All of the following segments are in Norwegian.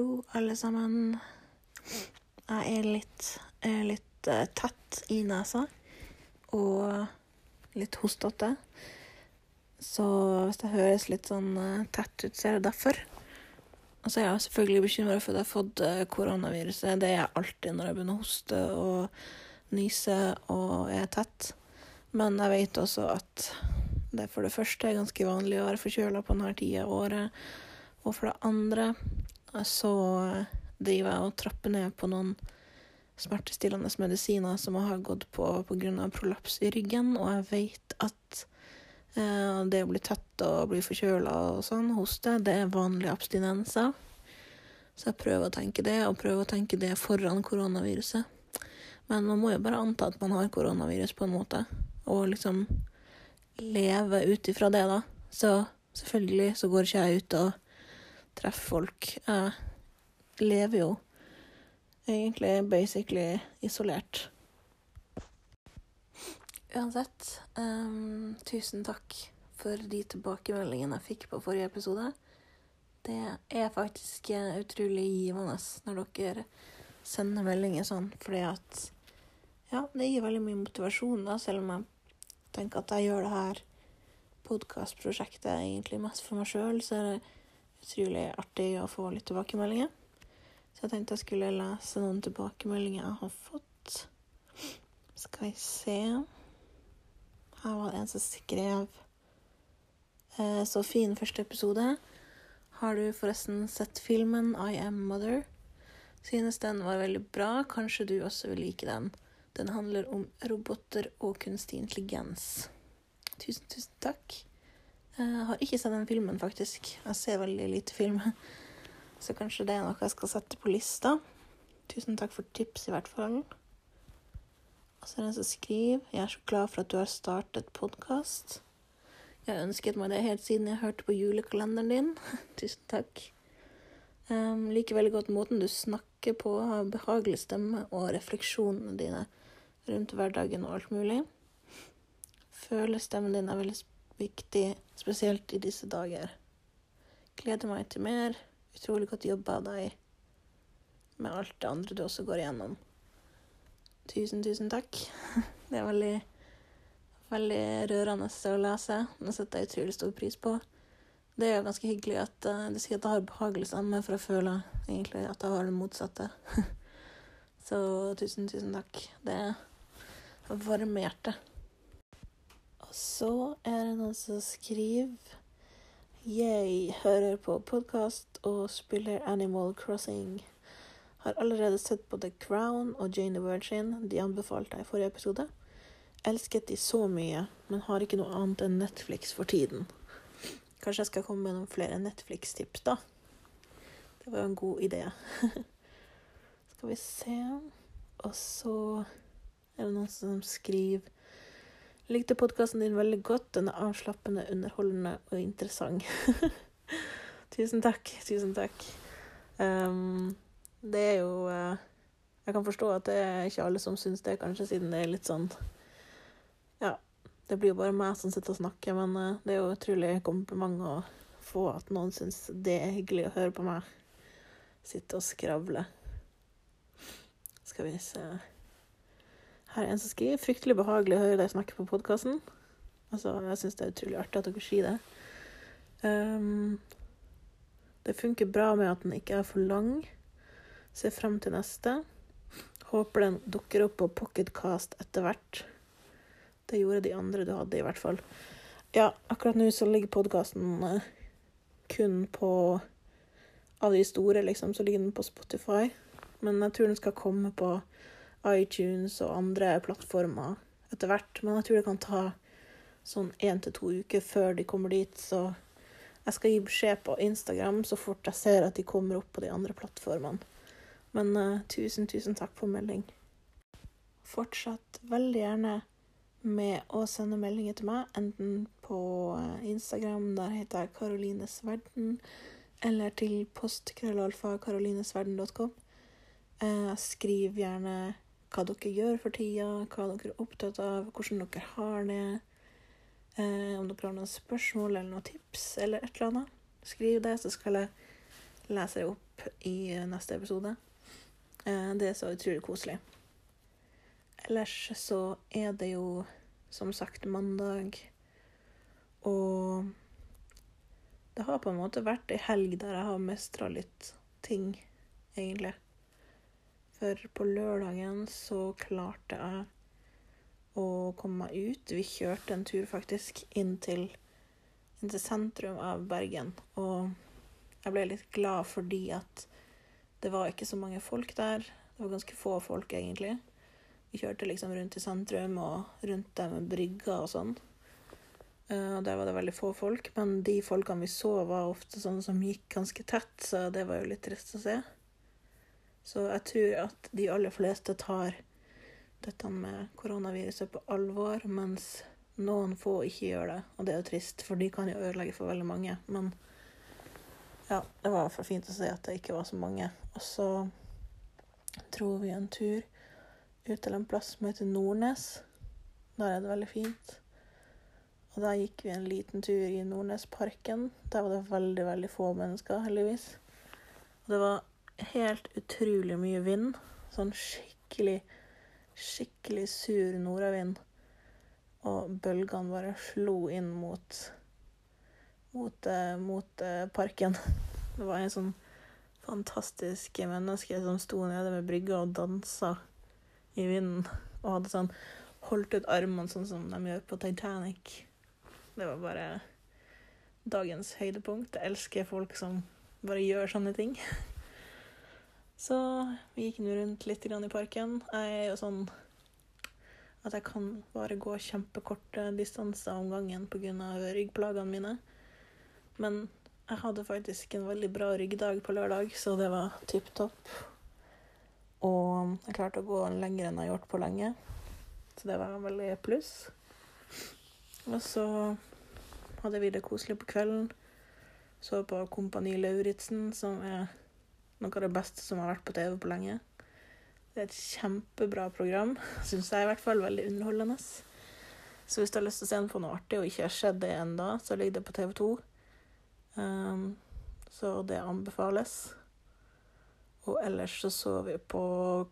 Hallo, alle sammen. Jeg er litt, er litt eh, tett i nesa og litt hostete. Så hvis det høres litt sånn eh, tett ut, så er det derfor. Og så er jeg selvfølgelig bekymra for at jeg har fått eh, koronaviruset. Det er jeg alltid når jeg begynner å hoste og nyse og er tett. Men jeg vet også at det for det første er ganske vanlig å være forkjøla på denne tida av året. Og for det andre så driver jeg og trapper ned på noen smertestillende medisiner som jeg har gått på pga. prolaps i ryggen, og jeg vet at eh, det å bli tett og bli forkjøla og sånn, hoste, det er vanlige abstinenser. Så jeg prøver å tenke det, og prøver å tenke det foran koronaviruset. Men man må jo bare anta at man har koronavirus på en måte, og liksom leve ut ifra det, da. Så selvfølgelig så går ikke jeg ut og treffer folk. Jeg lever jo egentlig basically isolert. Uansett, um, tusen takk for de tilbakemeldingene jeg fikk på forrige episode. Det er faktisk utrolig givende når dere sender meldinger sånn, fordi at Ja, det gir veldig mye motivasjon, da, selv om jeg tenker at jeg gjør det her podkastprosjektet egentlig mest for meg sjøl, så er det utrolig artig å få litt tilbakemeldinger. Så jeg tenkte jeg skulle lese noen tilbakemeldinger jeg har fått. Skal vi se Her var det en som skrev eh, Så fin første episode. Har du forresten sett filmen I Am Mother? Synes den var veldig bra. Kanskje du også vil like den. Den handler om roboter og kunstig intelligens. Tusen, tusen takk. Jeg har ikke sett den filmen, faktisk. Jeg ser veldig lite film. Så kanskje det er noe jeg skal sette på lista. Tusen takk for tips, i hvert fall. Og så er det en som skriver Jeg er så glad for at du har startet podkast. Jeg har ønsket meg det helt siden jeg hørte på julekalenderen din. Tusen takk. Um, liker veldig godt måten du snakker på, har behagelig stemme og refleksjonene dine rundt hverdagen og alt mulig. Føler stemmen din er veldig viktig, spesielt i disse dager. Gleder meg til mer. Utrolig godt jobba av deg med alt det andre du også går igjennom. Tusen, tusen takk. Det er veldig, veldig rørende å lese. Det setter jeg utrolig stor pris på. Det er jo ganske hyggelig at uh, du sier at jeg har behagelig stemme, for jeg føler egentlig at jeg har det motsatte. Så tusen, tusen takk. Det varmer hjertet. Og så er det noen som skriver Jeg hører på podkast og spiller Animal Crossing. Har allerede sett på The Crown og Jane the Virgin. De anbefalte jeg i forrige episode. Elsket de så mye, men har ikke noe annet enn Netflix for tiden. Kanskje jeg skal komme med noen flere Netflix-tips, da. Det var jo en god idé. skal vi se Og så er det noen som skriver Likte podkasten din veldig godt. Den er avslappende, underholdende og interessant. tusen takk. Tusen takk. Um, det er jo uh, Jeg kan forstå at det er ikke alle som syns det, kanskje, siden det er litt sånn Ja, det blir jo bare meg som sitter og snakker, men uh, det er jo utrolig kompliment å få at noen syns det er hyggelig å høre på meg sitte og skravle. Skal vi se her er en som skriver 'Fryktelig behagelig å høre deg snakke på podkasten'. Altså, jeg syns det er utrolig artig at dere sier det. Um, det funker bra med at den ikke er for lang. Ser frem til neste. Håper den dukker opp på Pocketcast etter hvert. Det gjorde de andre du hadde, i hvert fall. Ja, akkurat nå så ligger podkasten uh, kun på Av de store, liksom, så ligger den på Spotify. Men jeg tror den skal komme på iTunes og andre plattformer etter hvert. Men jeg tror det kan ta sånn én til to uker før de kommer dit. Så jeg skal gi beskjed på Instagram så fort jeg ser at de kommer opp på de andre plattformene. Men uh, tusen, tusen takk for melding. Fortsatt veldig gjerne med å sende meldinger til meg, enten på eh, Instagram, der heter jeg Karolines verden, eller til postkrøllalfa karolinesverden.com. Uh, skriv gjerne hva dere gjør for tida, hva dere er opptatt av, hvordan dere har det. Eh, om dere har noen spørsmål eller noen tips eller et eller annet. Skriv det, så skal jeg lese det opp i neste episode. Eh, det er så utrolig koselig. Ellers så er det jo som sagt mandag, og det har på en måte vært ei helg der jeg har mestra litt ting, egentlig. For på lørdagen så klarte jeg å komme meg ut. Vi kjørte en tur faktisk inn til, inn til sentrum av Bergen. Og jeg ble litt glad fordi at det var ikke så mange folk der. Det var ganske få folk, egentlig. Vi kjørte liksom rundt i sentrum og rundt der med brygga og sånn. Og der var det veldig få folk, men de folkene vi så, var ofte sånne som gikk ganske tett, så det var jo litt trist å se. Så jeg tror at de aller fleste tar dette med koronaviruset på alvor, mens noen få ikke gjør det. Og det er jo trist, for de kan jo ødelegge for veldig mange. Men ja, det var fall fint å si at det ikke var så mange. Og så dro vi en tur ut til en plass som heter Nordnes. Der er det veldig fint. Og der gikk vi en liten tur i Nordnesparken. Der var det veldig, veldig få mennesker, heldigvis. Og det var helt utrolig mye vind. Sånn skikkelig, skikkelig sur nordavind. Og bølgene bare slo inn mot mot, uh, mot uh, parken. Det var en sånn fantastisk menneske som sto nede ved brygga og dansa i vinden. Og hadde sånn holdt ut armene sånn som de gjør på Titanic. Det var bare dagens høydepunkt. Jeg elsker folk som bare gjør sånne ting. Så vi gikk nå rundt litt i parken. Jeg er jo sånn at jeg kan bare gå kjempekorte distanser om gangen pga. ryggplagene mine. Men jeg hadde faktisk en veldig bra ryggdag på lørdag, så det var tipp topp. Og jeg klarte å gå lenger enn jeg har gjort på lenge, så det var veldig pluss. Og så hadde vi det koselig på kvelden. Så på Kompani Lauritzen, som er noe av det beste som har vært på TV på lenge. Det er et kjempebra program. Syns jeg i hvert fall. Veldig underholdende. Så hvis du har lyst til å se på noe artig og ikke har sett det ennå, så ligger det på TV2. Um, så det anbefales. Og ellers så så vi på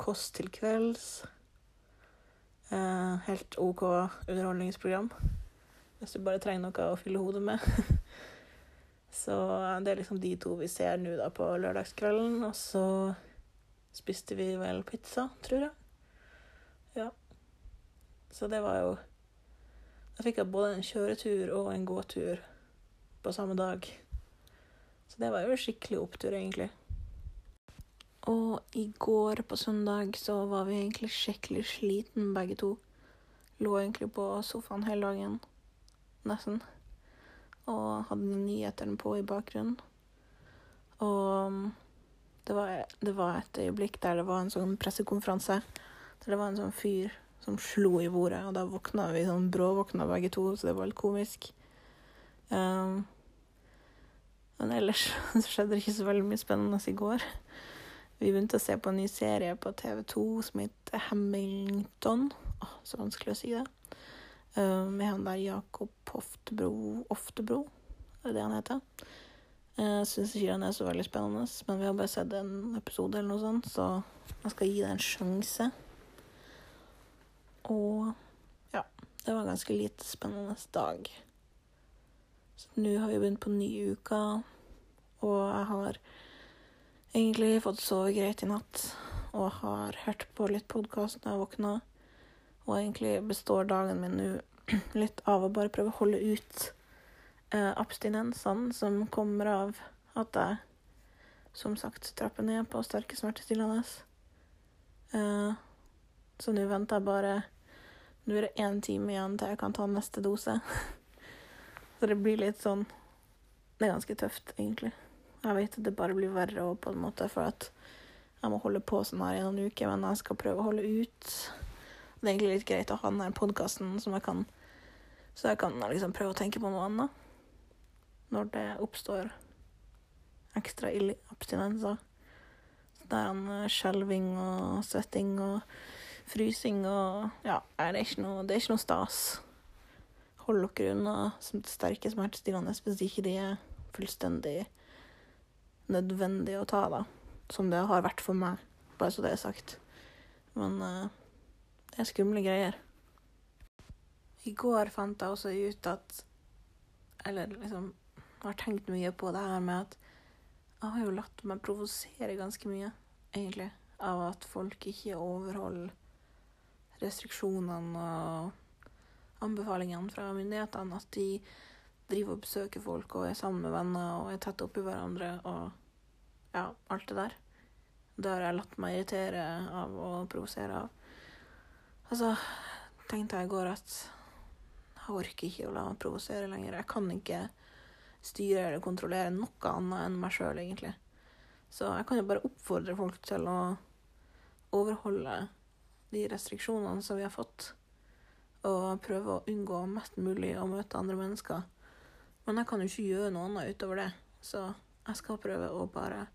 Kåss til kvelds. Eh, helt OK underholdningsprogram. Hvis du bare trenger noe å fylle hodet med. Så det er liksom de to vi ser nå da på lørdagskvelden. Og så spiste vi vel pizza, tror jeg. Ja. Så det var jo Da fikk jeg både en kjøretur og en gåtur på samme dag. Så det var jo en skikkelig opptur, egentlig. Og i går på søndag så var vi egentlig skikkelig sliten begge to. Lå egentlig på sofaen hele dagen. Nesten og hadde nyhetene på i bakgrunnen. Og um, det var, det var, et øyeblikk der det var en sånn pressekonferanse. Der det var en sånn fyr som slo i bordet, og da våkna vi sånn bråvåkna begge to, så det var litt komisk. Um, men ellers så skjedde det ikke så veldig mye spennende i går. Vi begynte å se på en ny serie på TV2 som heter Hamilton. Åh, så vanskelig å si det. Uh, med han der Jakob Oftebro Oftebro, er det han heter? Jeg uh, syns ikke den er så veldig spennende, men vi har bare sett en episode eller noe sånt, så jeg skal gi det en sjanse. Og ja, det var en ganske lite spennende dag. Så nå har vi begynt på ny uke, og jeg har egentlig fått sove greit i natt. Og har hørt på litt podkast når jeg våkna. Og egentlig består dagen min nå litt av å bare prøve å holde ut eh, abstinensene som kommer av at jeg som sagt trapper ned på sterke smertestillende. Eh, så nå venter jeg bare Nå er det én time igjen til jeg kan ta neste dose. så det blir litt sånn Det er ganske tøft, egentlig. Jeg vet at det bare blir verre og på en måte for at jeg må holde på sånn her i noen uker, men jeg skal prøve å holde ut. Det er egentlig litt greit å ha denne podkasten som jeg kan Så jeg kan liksom prøve å tenke på noe annet når det oppstår ekstra ille abstinenser. Der er en skjelving og svetting og frysing og Ja, det er ikke noe, det er ikke noe stas. Hold dere unna sterke smertestillende hvis ikke de er fullstendig nødvendig å ta, da. Som det har vært for meg, bare så det er sagt. Men eh, det er skumle greier. I går fant jeg også ut at Eller liksom har tenkt mye på det her med at jeg har jo latt meg provosere ganske mye, egentlig, av at folk ikke overholder restriksjonene og anbefalingene fra myndighetene. At de driver og besøker folk og er sammen med venner og er tett oppi hverandre og ja, alt det der. Det har jeg latt meg irritere av og provosere av. Altså, tenkte jeg i går at jeg orker ikke å la meg provosere lenger. Jeg kan ikke styre eller kontrollere noe annet enn meg sjøl, egentlig. Så jeg kan jo bare oppfordre folk til å overholde de restriksjonene som vi har fått, og prøve å unngå mest mulig å møte andre mennesker. Men jeg kan jo ikke gjøre noe annet utover det, så jeg skal prøve å bare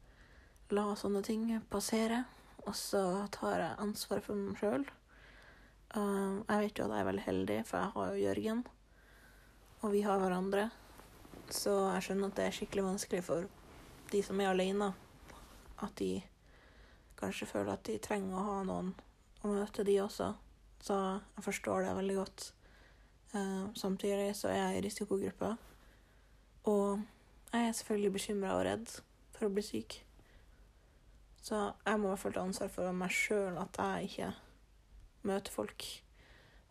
la sånne ting passere, og så tar jeg ansvar for meg sjøl. Uh, jeg vet jo at jeg er veldig heldig, for jeg har jo Jørgen, og vi har hverandre. Så jeg skjønner at det er skikkelig vanskelig for de som er alene, at de kanskje føler at de trenger å ha noen å møte, de også. Så jeg forstår det veldig godt. Uh, samtidig så er jeg i risikogruppa, og jeg er selvfølgelig bekymra og redd for å bli syk. Så jeg må i hvert fall ta ansvar for meg sjøl at jeg ikke møter folk.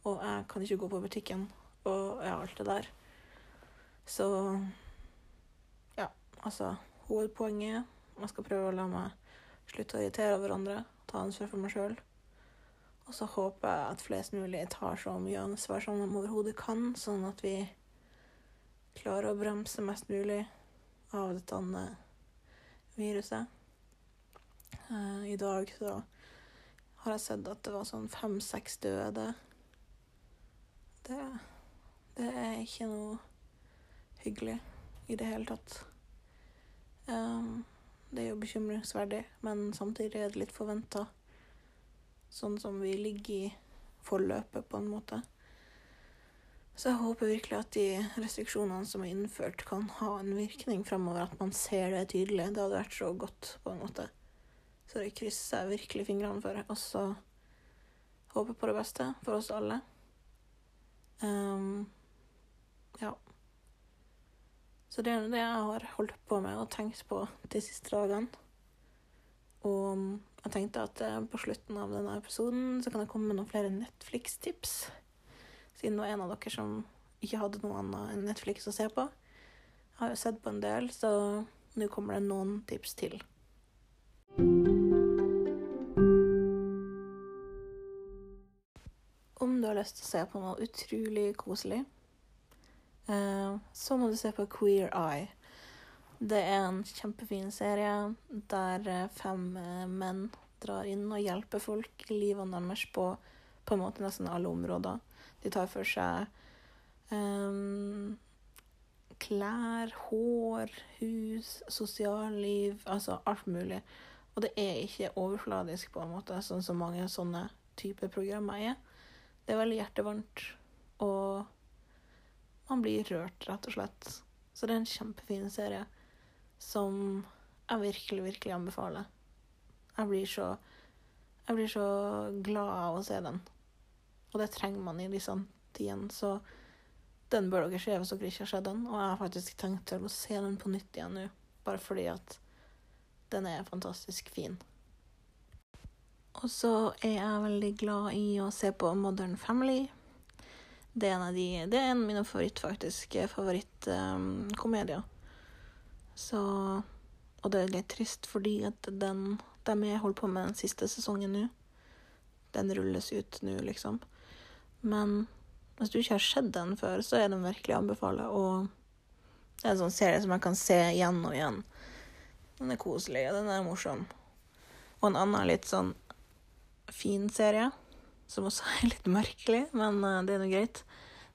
Og jeg kan ikke gå på butikken og ja, alt det der. Så ja, altså Hovedpoenget Man skal prøve å la meg slutte å irritere hverandre, ta ansvar for meg sjøl. Og så håper jeg at flest mulig tar så mye ansvar som de overhodet kan, sånn at vi klarer å bremse mest mulig av dette viruset. Uh, I dag så har jeg sett at det var sånn fem-seks døde. Det, det er ikke noe hyggelig i det hele tatt. Um, det er jo bekymringsverdig, men samtidig er det litt forventa. Sånn som vi ligger i forløpet, på en måte. Så jeg håper virkelig at de restriksjonene som er innført, kan ha en virkning fremover. At man ser det tydelig. Det hadde vært så godt, på en måte. Så det krysser jeg virkelig fingrene for. Og så håper på det beste for oss alle. Um, ja. Så det er det jeg har holdt på med og tenkt på de siste dagene. Og jeg tenkte at eh, på slutten av denne episoden så kan jeg komme med noen flere Netflix-tips. Siden det var en av dere som ikke hadde noe annet enn Netflix å se på. Jeg har jo sett på en del, så nå kommer det noen tips til. Du har lyst til å se på noe utrolig koselig, eh, så må du se på Queer Eye. Det er en kjempefin serie der eh, fem eh, menn drar inn og hjelper folk i livene deres på på en måte nesten alle områder. De tar for seg um, klær, hår, hus, sosialliv, altså alt mulig. Og det er ikke overfladisk, på en måte, sånn som mange sånne typer programmer er. Det er veldig hjertevarmt, og man blir rørt, rett og slett. Så det er en kjempefin serie som jeg virkelig, virkelig anbefaler. Jeg blir så Jeg blir så glad av å se den. Og det trenger man i disse tidene, så den bør dere se hvis dere ikke har sett den. Og jeg har faktisk tenkt til å se den på nytt igjen nå, bare fordi at den er fantastisk fin. Og så er jeg veldig glad i å se på Modern Family. Det er en av, de, det er en av mine favoritt, faktisk, favorittkomedier. Um, så Og det er litt trist fordi at den de jeg holder på med den siste sesongen nå. Den rulles ut nå, liksom. Men hvis du ikke har sett den før, så er den virkelig å anbefale. Og det er en sånn serie som jeg kan se igjen og igjen. Den er koselig, og den er morsom. Og en annen litt sånn fin serie, som også er litt merkelig, men uh, det er nå greit.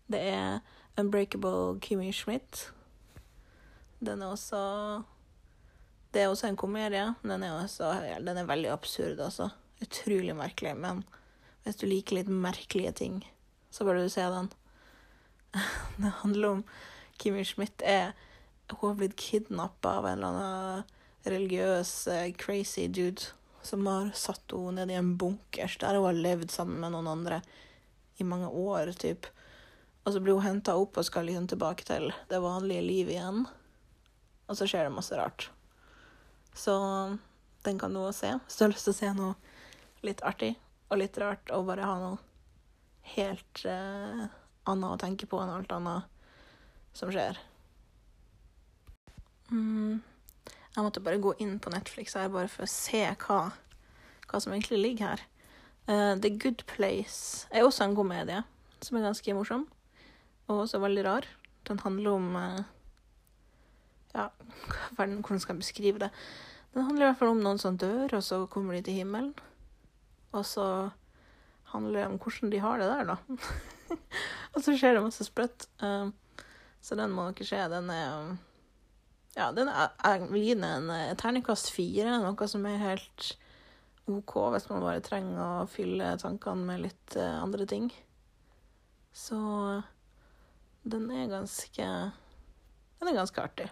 Det er Unbreakable Kimmy Schmidt. Den er også Det er også en komedie. Den er, også, den er veldig absurd, altså. Utrolig merkelig. Men hvis du liker litt merkelige ting, så bør du se den. Det handler om Kimmy Schmidt er Hun har blitt kidnappa av en eller annen religiøs, eh, crazy dude som har satt henne ned i en bunkers der hun har levd sammen med noen andre i mange år, typ. Og så blir hun henta opp og skal liksom tilbake til det vanlige livet igjen. Og så skjer det masse rart. Så den kan du òg se. Hvis du har lyst til å se noe litt artig og litt rart, og bare ha noe helt eh, annet å tenke på enn alt annet som skjer. Mm. Jeg måtte bare gå inn på Netflix her bare for å se hva, hva som egentlig ligger her. Uh, The Good Place er også en komedie som er ganske morsom, og også veldig rar. Den handler om uh, Ja, hvordan skal jeg beskrive det? Den handler i hvert fall om noen som dør, og så kommer de til himmelen. Og så handler det om hvordan de har det der, da. og så skjer det masse sprøtt. Uh, så den må dere se. Den er Ja, den er, jeg vil gi den en eh, terningkast fire, noe som er helt OK hvis man bare trenger å fylle tankene med litt uh, andre ting. Så den er ganske Den er ganske artig.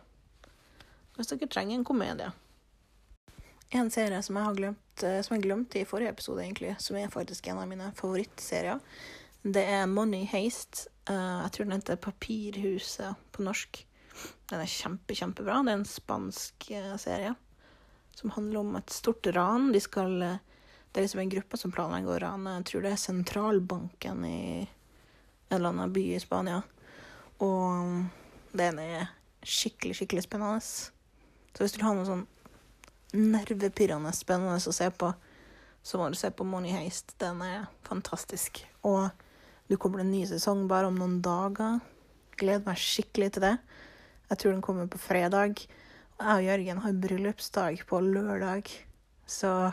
Hvis dere trenger en komedie. En serie som jeg har glemt, eh, som jeg glemte i forrige episode, egentlig, som er faktisk en av mine favorittserier, det er Money Haste. Jeg tror den heter Papirhuset på norsk. Den er kjempe, kjempebra. Det er en spansk uh, serie som handler om et stort ran. De skal, uh, det er liksom en gruppe som planlegger å rane Jeg tror det er sentralbanken i en eller annen by i Spania. Og den er skikkelig, skikkelig spennende. Så hvis du vil ha noe sånn nervepirrende spennende å se på, så må du se på Money Heist. Den er fantastisk. Og du kommer til en ny sesong bare om noen dager. Gleder meg skikkelig til det. Jeg tror den kommer på fredag. Og jeg og Jørgen har bryllupsdag på lørdag, så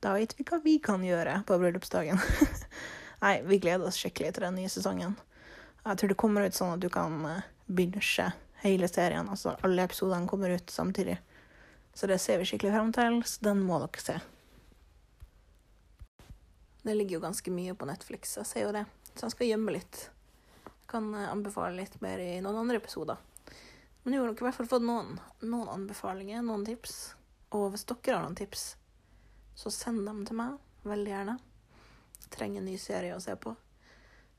da vet vi hva vi kan gjøre på bryllupsdagen. Nei, vi gleder oss skikkelig til den nye sesongen. Jeg tror det kommer ut sånn at du kan eh, binge hele serien. Altså alle episodene kommer ut samtidig. Så det ser vi skikkelig frem til, så den må dere se. Det ligger jo ganske mye på Netflix, jeg ser jo det. Så jeg skal gjemme litt. Jeg kan eh, anbefale litt mer i noen andre episoder. Men jo, dere har i hvert fall fått noen, noen anbefalinger, noen tips. Og hvis dere har noen tips, så send dem til meg. Veldig gjerne. Jeg trenger en ny serie å se på.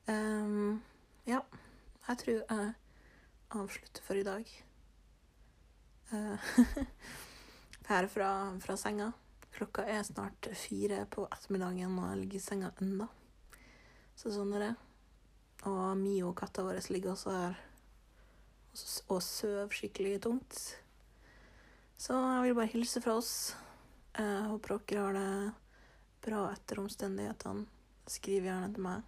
Um, ja, jeg tror jeg avslutter for i dag. Uh, her fra, fra, senga. Klokka er snart fire på ettermiddagen, og jeg ligger i senga ennå. Så sånn er det. Og Mio, katta vår, ligger også her og søv skikkelig tungt. Så jeg vil bare hilse fra oss. Jeg håper dere har det bra etter omstendighetene. Skriv gjerne til meg.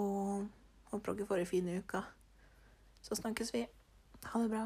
Og håper dere får ei en fin uke. Så snakkes vi. Ha det bra.